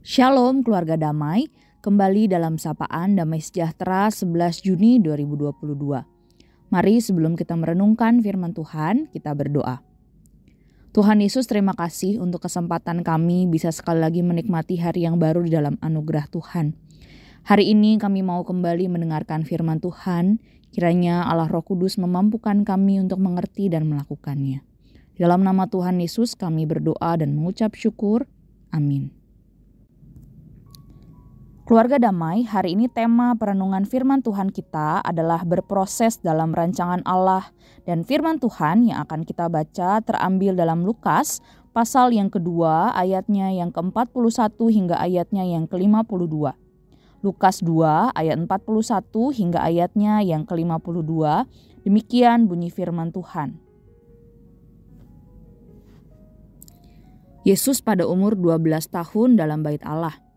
Shalom keluarga damai, kembali dalam sapaan Damai Sejahtera 11 Juni 2022. Mari sebelum kita merenungkan firman Tuhan, kita berdoa. Tuhan Yesus terima kasih untuk kesempatan kami bisa sekali lagi menikmati hari yang baru di dalam anugerah Tuhan. Hari ini kami mau kembali mendengarkan firman Tuhan, kiranya Allah Roh Kudus memampukan kami untuk mengerti dan melakukannya. Dalam nama Tuhan Yesus kami berdoa dan mengucap syukur. Amin. Keluarga damai, hari ini tema perenungan firman Tuhan kita adalah berproses dalam rancangan Allah dan firman Tuhan yang akan kita baca terambil dalam Lukas pasal yang kedua ayatnya yang ke-41 hingga ayatnya yang ke-52. Lukas 2 ayat 41 hingga ayatnya yang ke-52, demikian bunyi firman Tuhan. Yesus pada umur 12 tahun dalam bait Allah –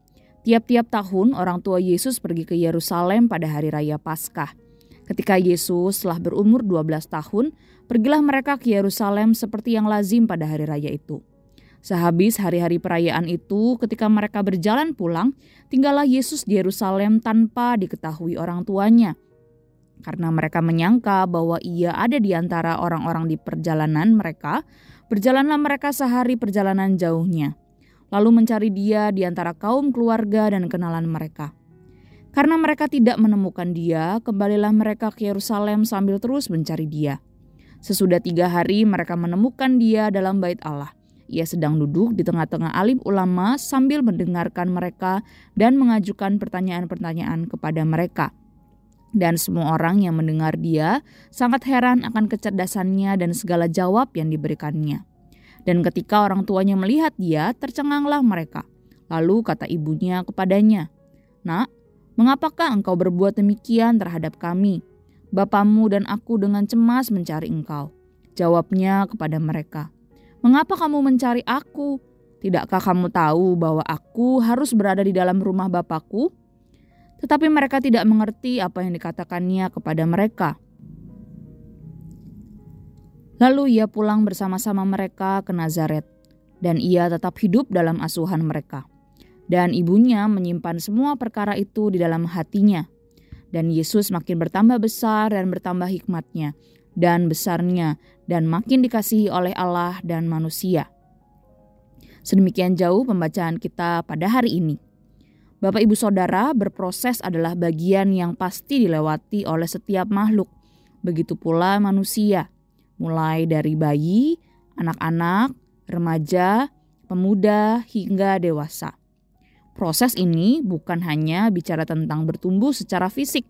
Tiap-tiap tahun orang tua Yesus pergi ke Yerusalem pada hari raya Paskah. Ketika Yesus telah berumur 12 tahun, pergilah mereka ke Yerusalem seperti yang lazim pada hari raya itu. Sehabis hari-hari perayaan itu, ketika mereka berjalan pulang, tinggallah Yesus di Yerusalem tanpa diketahui orang tuanya. Karena mereka menyangka bahwa ia ada di antara orang-orang di perjalanan mereka, berjalanlah mereka sehari perjalanan jauhnya lalu mencari dia di antara kaum keluarga dan kenalan mereka. Karena mereka tidak menemukan dia, kembalilah mereka ke Yerusalem sambil terus mencari dia. Sesudah tiga hari mereka menemukan dia dalam bait Allah. Ia sedang duduk di tengah-tengah alim ulama sambil mendengarkan mereka dan mengajukan pertanyaan-pertanyaan kepada mereka. Dan semua orang yang mendengar dia sangat heran akan kecerdasannya dan segala jawab yang diberikannya. Dan ketika orang tuanya melihat dia, tercenganglah mereka. Lalu kata ibunya kepadanya, Nak, mengapakah engkau berbuat demikian terhadap kami? Bapamu dan aku dengan cemas mencari engkau. Jawabnya kepada mereka, Mengapa kamu mencari aku? Tidakkah kamu tahu bahwa aku harus berada di dalam rumah Bapakku? Tetapi mereka tidak mengerti apa yang dikatakannya kepada mereka. Lalu ia pulang bersama-sama mereka ke Nazaret, dan ia tetap hidup dalam asuhan mereka. Dan ibunya menyimpan semua perkara itu di dalam hatinya. Dan Yesus makin bertambah besar dan bertambah hikmatnya, dan besarnya, dan makin dikasihi oleh Allah dan manusia. Sedemikian jauh pembacaan kita pada hari ini. Bapak Ibu Saudara, berproses adalah bagian yang pasti dilewati oleh setiap makhluk. Begitu pula manusia mulai dari bayi, anak-anak, remaja, pemuda, hingga dewasa. Proses ini bukan hanya bicara tentang bertumbuh secara fisik,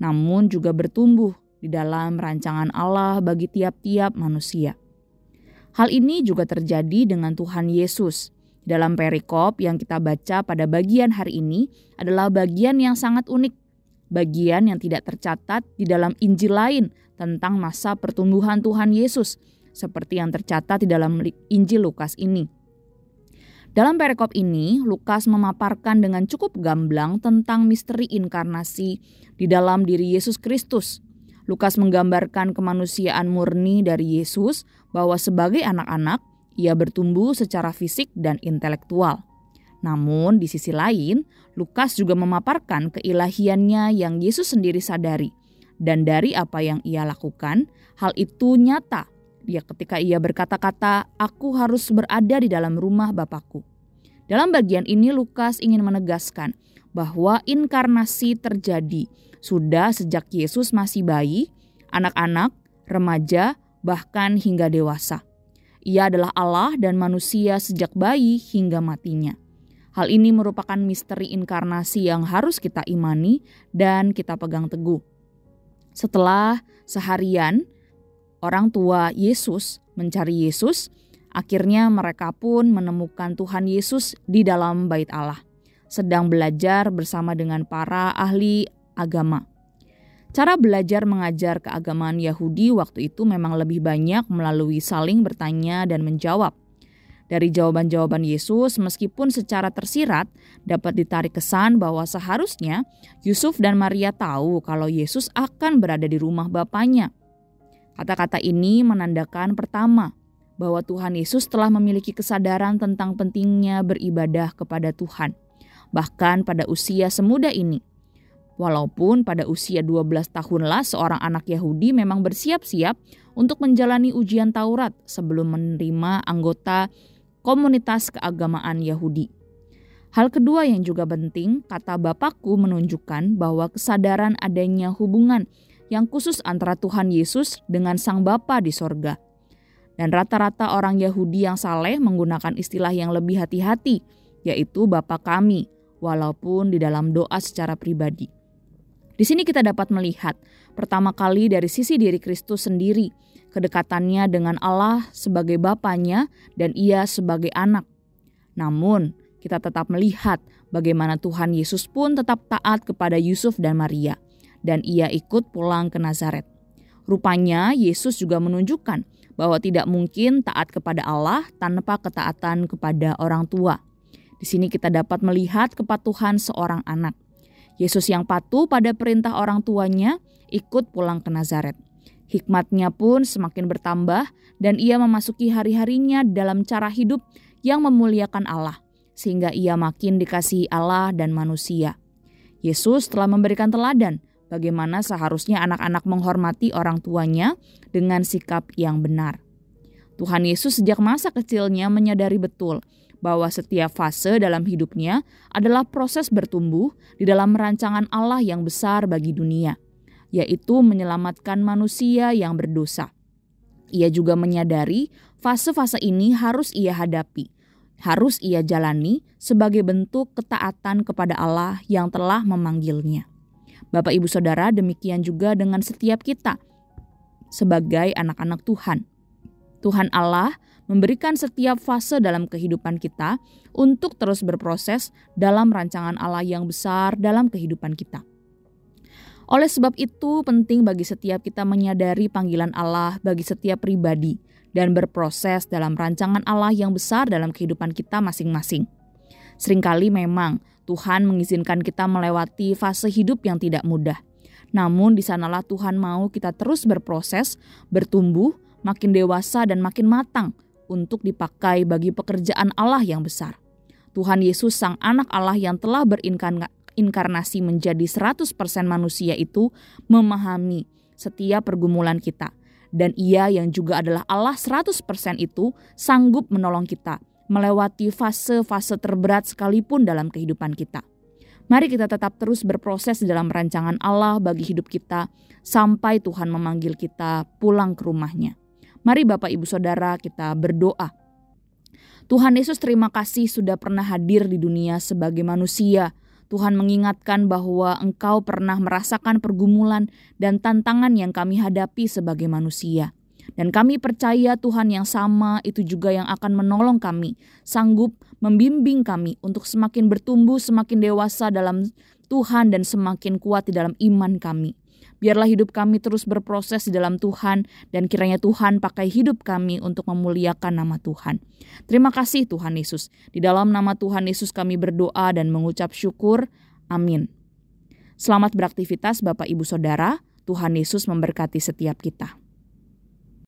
namun juga bertumbuh di dalam rancangan Allah bagi tiap-tiap manusia. Hal ini juga terjadi dengan Tuhan Yesus. Dalam perikop yang kita baca pada bagian hari ini adalah bagian yang sangat unik, bagian yang tidak tercatat di dalam Injil lain tentang masa pertumbuhan Tuhan Yesus, seperti yang tercatat di dalam Injil Lukas ini. Dalam perikop ini, Lukas memaparkan dengan cukup gamblang tentang misteri inkarnasi di dalam diri Yesus Kristus. Lukas menggambarkan kemanusiaan murni dari Yesus bahwa sebagai anak-anak, ia bertumbuh secara fisik dan intelektual. Namun di sisi lain, Lukas juga memaparkan keilahiannya yang Yesus sendiri sadari – dan dari apa yang ia lakukan, hal itu nyata. Dia ketika ia berkata-kata, "Aku harus berada di dalam rumah Bapakku." Dalam bagian ini Lukas ingin menegaskan bahwa inkarnasi terjadi sudah sejak Yesus masih bayi, anak-anak, remaja, bahkan hingga dewasa. Ia adalah Allah dan manusia sejak bayi hingga matinya. Hal ini merupakan misteri inkarnasi yang harus kita imani dan kita pegang teguh. Setelah seharian orang tua Yesus mencari Yesus, akhirnya mereka pun menemukan Tuhan Yesus di dalam bait Allah, sedang belajar bersama dengan para ahli agama. Cara belajar mengajar keagamaan Yahudi waktu itu memang lebih banyak melalui saling bertanya dan menjawab. Dari jawaban-jawaban Yesus, meskipun secara tersirat dapat ditarik kesan bahwa seharusnya Yusuf dan Maria tahu kalau Yesus akan berada di rumah Bapaknya. Kata-kata ini menandakan pertama, bahwa Tuhan Yesus telah memiliki kesadaran tentang pentingnya beribadah kepada Tuhan. bahkan pada usia semuda ini. Walaupun pada usia 12 tahunlah seorang anak Yahudi memang bersiap-siap untuk menjalani ujian Taurat sebelum menerima anggota komunitas keagamaan Yahudi. Hal kedua yang juga penting, kata Bapakku menunjukkan bahwa kesadaran adanya hubungan yang khusus antara Tuhan Yesus dengan Sang Bapa di sorga. Dan rata-rata orang Yahudi yang saleh menggunakan istilah yang lebih hati-hati, yaitu Bapa kami, walaupun di dalam doa secara pribadi. Di sini kita dapat melihat pertama kali dari sisi diri Kristus sendiri, kedekatannya dengan Allah sebagai Bapaknya dan ia sebagai anak. Namun, kita tetap melihat bagaimana Tuhan Yesus pun tetap taat kepada Yusuf dan Maria, dan ia ikut pulang ke Nazaret. Rupanya Yesus juga menunjukkan bahwa tidak mungkin taat kepada Allah tanpa ketaatan kepada orang tua. Di sini kita dapat melihat kepatuhan seorang anak. Yesus yang patuh pada perintah orang tuanya ikut pulang ke Nazaret. Hikmatnya pun semakin bertambah dan ia memasuki hari-harinya dalam cara hidup yang memuliakan Allah, sehingga ia makin dikasihi Allah dan manusia. Yesus telah memberikan teladan bagaimana seharusnya anak-anak menghormati orang tuanya dengan sikap yang benar. Tuhan Yesus sejak masa kecilnya menyadari betul bahwa setiap fase dalam hidupnya adalah proses bertumbuh di dalam rancangan Allah yang besar bagi dunia, yaitu menyelamatkan manusia yang berdosa. Ia juga menyadari fase-fase ini harus ia hadapi, harus ia jalani sebagai bentuk ketaatan kepada Allah yang telah memanggilnya. Bapak, ibu, saudara, demikian juga dengan setiap kita sebagai anak-anak Tuhan. Tuhan Allah memberikan setiap fase dalam kehidupan kita untuk terus berproses dalam rancangan Allah yang besar dalam kehidupan kita. Oleh sebab itu, penting bagi setiap kita menyadari panggilan Allah bagi setiap pribadi dan berproses dalam rancangan Allah yang besar dalam kehidupan kita masing-masing. Seringkali memang Tuhan mengizinkan kita melewati fase hidup yang tidak mudah. Namun di sanalah Tuhan mau kita terus berproses, bertumbuh, makin dewasa dan makin matang untuk dipakai bagi pekerjaan Allah yang besar. Tuhan Yesus sang anak Allah yang telah berinkarnasi menjadi 100% manusia itu memahami setiap pergumulan kita. Dan ia yang juga adalah Allah 100% itu sanggup menolong kita melewati fase-fase terberat sekalipun dalam kehidupan kita. Mari kita tetap terus berproses dalam rancangan Allah bagi hidup kita sampai Tuhan memanggil kita pulang ke rumahnya. Mari Bapak Ibu Saudara kita berdoa. Tuhan Yesus terima kasih sudah pernah hadir di dunia sebagai manusia. Tuhan mengingatkan bahwa Engkau pernah merasakan pergumulan dan tantangan yang kami hadapi sebagai manusia. Dan kami percaya Tuhan yang sama itu juga yang akan menolong kami, sanggup membimbing kami untuk semakin bertumbuh, semakin dewasa dalam Tuhan dan semakin kuat di dalam iman kami. Biarlah hidup kami terus berproses di dalam Tuhan dan kiranya Tuhan pakai hidup kami untuk memuliakan nama Tuhan. Terima kasih Tuhan Yesus. Di dalam nama Tuhan Yesus kami berdoa dan mengucap syukur. Amin. Selamat beraktivitas Bapak Ibu Saudara. Tuhan Yesus memberkati setiap kita.